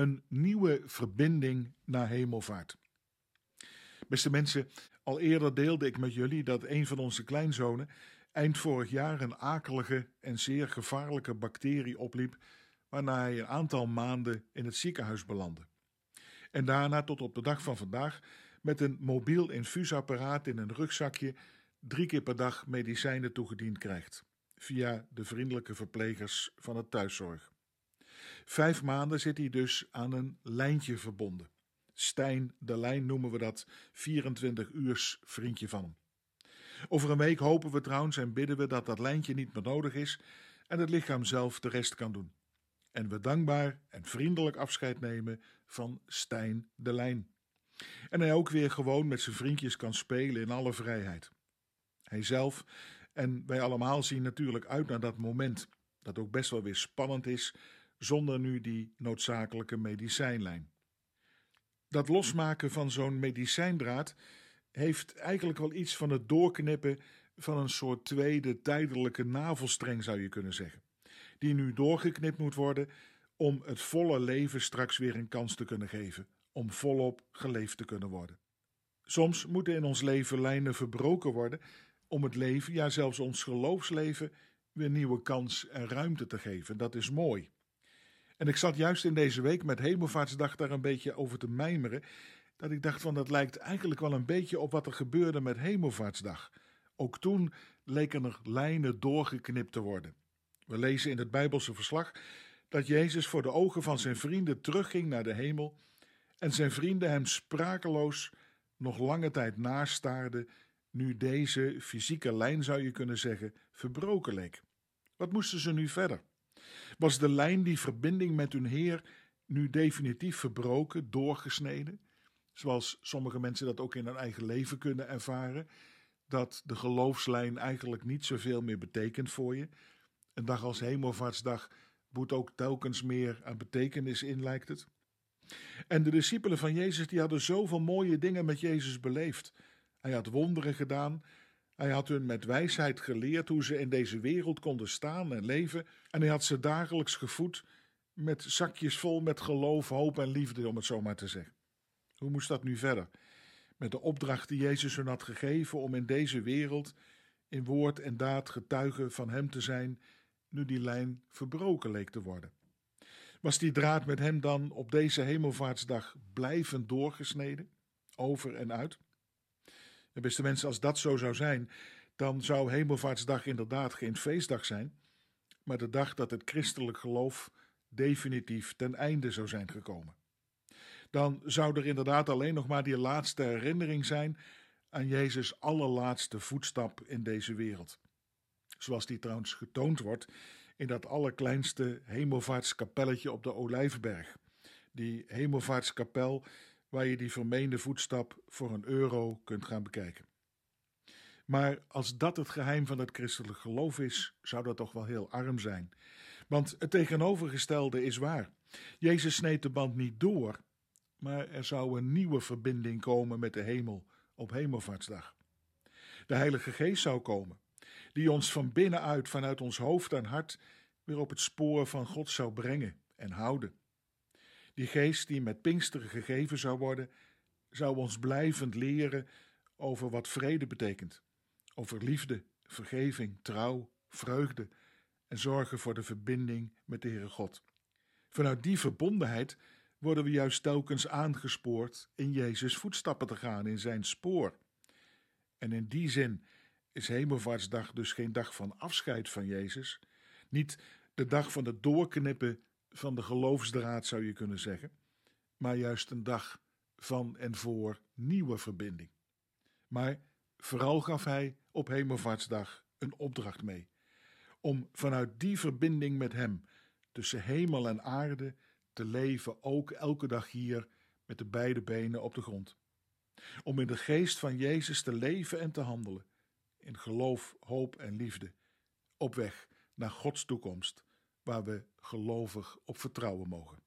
Een nieuwe verbinding naar hemelvaart. Beste mensen, al eerder deelde ik met jullie dat een van onze kleinzonen eind vorig jaar een akelige en zeer gevaarlijke bacterie opliep, waarna hij een aantal maanden in het ziekenhuis belandde. En daarna tot op de dag van vandaag met een mobiel infuusapparaat in een rugzakje drie keer per dag medicijnen toegediend krijgt, via de vriendelijke verplegers van het thuiszorg. Vijf maanden zit hij dus aan een lijntje verbonden. Stijn de Lijn noemen we dat, 24 uurs vriendje van hem. Over een week hopen we trouwens en bidden we dat dat lijntje niet meer nodig is en het lichaam zelf de rest kan doen. En we dankbaar en vriendelijk afscheid nemen van Stijn de Lijn. En hij ook weer gewoon met zijn vriendjes kan spelen in alle vrijheid. Hij zelf en wij allemaal zien natuurlijk uit naar dat moment, dat ook best wel weer spannend is, zonder nu die noodzakelijke medicijnlijn. Dat losmaken van zo'n medicijndraad heeft eigenlijk wel iets van het doorknippen van een soort tweede tijdelijke navelstreng, zou je kunnen zeggen. Die nu doorgeknipt moet worden om het volle leven straks weer een kans te kunnen geven, om volop geleefd te kunnen worden. Soms moeten in ons leven lijnen verbroken worden om het leven, ja zelfs ons geloofsleven, weer nieuwe kans en ruimte te geven. Dat is mooi. En ik zat juist in deze week met Hemelvaartsdag daar een beetje over te mijmeren. Dat ik dacht van dat lijkt eigenlijk wel een beetje op wat er gebeurde met Hemelvaartsdag. Ook toen leken er lijnen doorgeknipt te worden. We lezen in het Bijbelse verslag dat Jezus voor de ogen van zijn vrienden terugging naar de hemel en zijn vrienden hem sprakeloos nog lange tijd nastaarden, nu deze fysieke lijn, zou je kunnen zeggen, verbroken leek. Wat moesten ze nu verder? Was de lijn, die verbinding met hun Heer, nu definitief verbroken, doorgesneden? Zoals sommige mensen dat ook in hun eigen leven kunnen ervaren, dat de geloofslijn eigenlijk niet zoveel meer betekent voor je. Een dag als Hemelvaartsdag boet ook telkens meer aan betekenis in, lijkt het. En de discipelen van Jezus die hadden zoveel mooie dingen met Jezus beleefd. Hij had wonderen gedaan, hij had hun met wijsheid geleerd hoe ze in deze wereld konden staan en leven, en hij had ze dagelijks gevoed met zakjes vol met geloof, hoop en liefde, om het zo maar te zeggen. Hoe moest dat nu verder? Met de opdracht die Jezus hun had gegeven om in deze wereld in woord en daad getuige van Hem te zijn, nu die lijn verbroken leek te worden. Was die draad met Hem dan op deze hemelvaartsdag blijvend doorgesneden, over en uit? Beste mensen, als dat zo zou zijn, dan zou Hemelvaartsdag inderdaad geen feestdag zijn, maar de dag dat het christelijk geloof definitief ten einde zou zijn gekomen. Dan zou er inderdaad alleen nog maar die laatste herinnering zijn aan Jezus' allerlaatste voetstap in deze wereld. Zoals die trouwens getoond wordt in dat allerkleinste hemelvaartskapelletje op de Olijfberg. Die hemelvaartskapel waar je die vermeende voetstap voor een euro kunt gaan bekijken. Maar als dat het geheim van het christelijk geloof is, zou dat toch wel heel arm zijn. Want het tegenovergestelde is waar. Jezus sneed de band niet door, maar er zou een nieuwe verbinding komen met de hemel op Hemelvaartsdag. De Heilige Geest zou komen, die ons van binnenuit, vanuit ons hoofd en hart, weer op het spoor van God zou brengen en houden. Die geest die met Pinksteren gegeven zou worden, zou ons blijvend leren over wat vrede betekent, over liefde, vergeving, trouw, vreugde en zorgen voor de verbinding met de Heere God. Vanuit die verbondenheid worden we juist telkens aangespoord in Jezus' voetstappen te gaan, in zijn spoor. En in die zin is Hemelvaartsdag dus geen dag van afscheid van Jezus, niet de dag van het doorknippen van de geloofsdraad, zou je kunnen zeggen, maar juist een dag van en voor nieuwe verbinding. Maar vooral gaf hij op Hemelvaartsdag een opdracht mee, om vanuit die verbinding met hem tussen hemel en aarde te leven, ook elke dag hier met de beide benen op de grond. Om in de geest van Jezus te leven en te handelen, in geloof, hoop en liefde, op weg naar Gods toekomst waar we gelovig op vertrouwen mogen.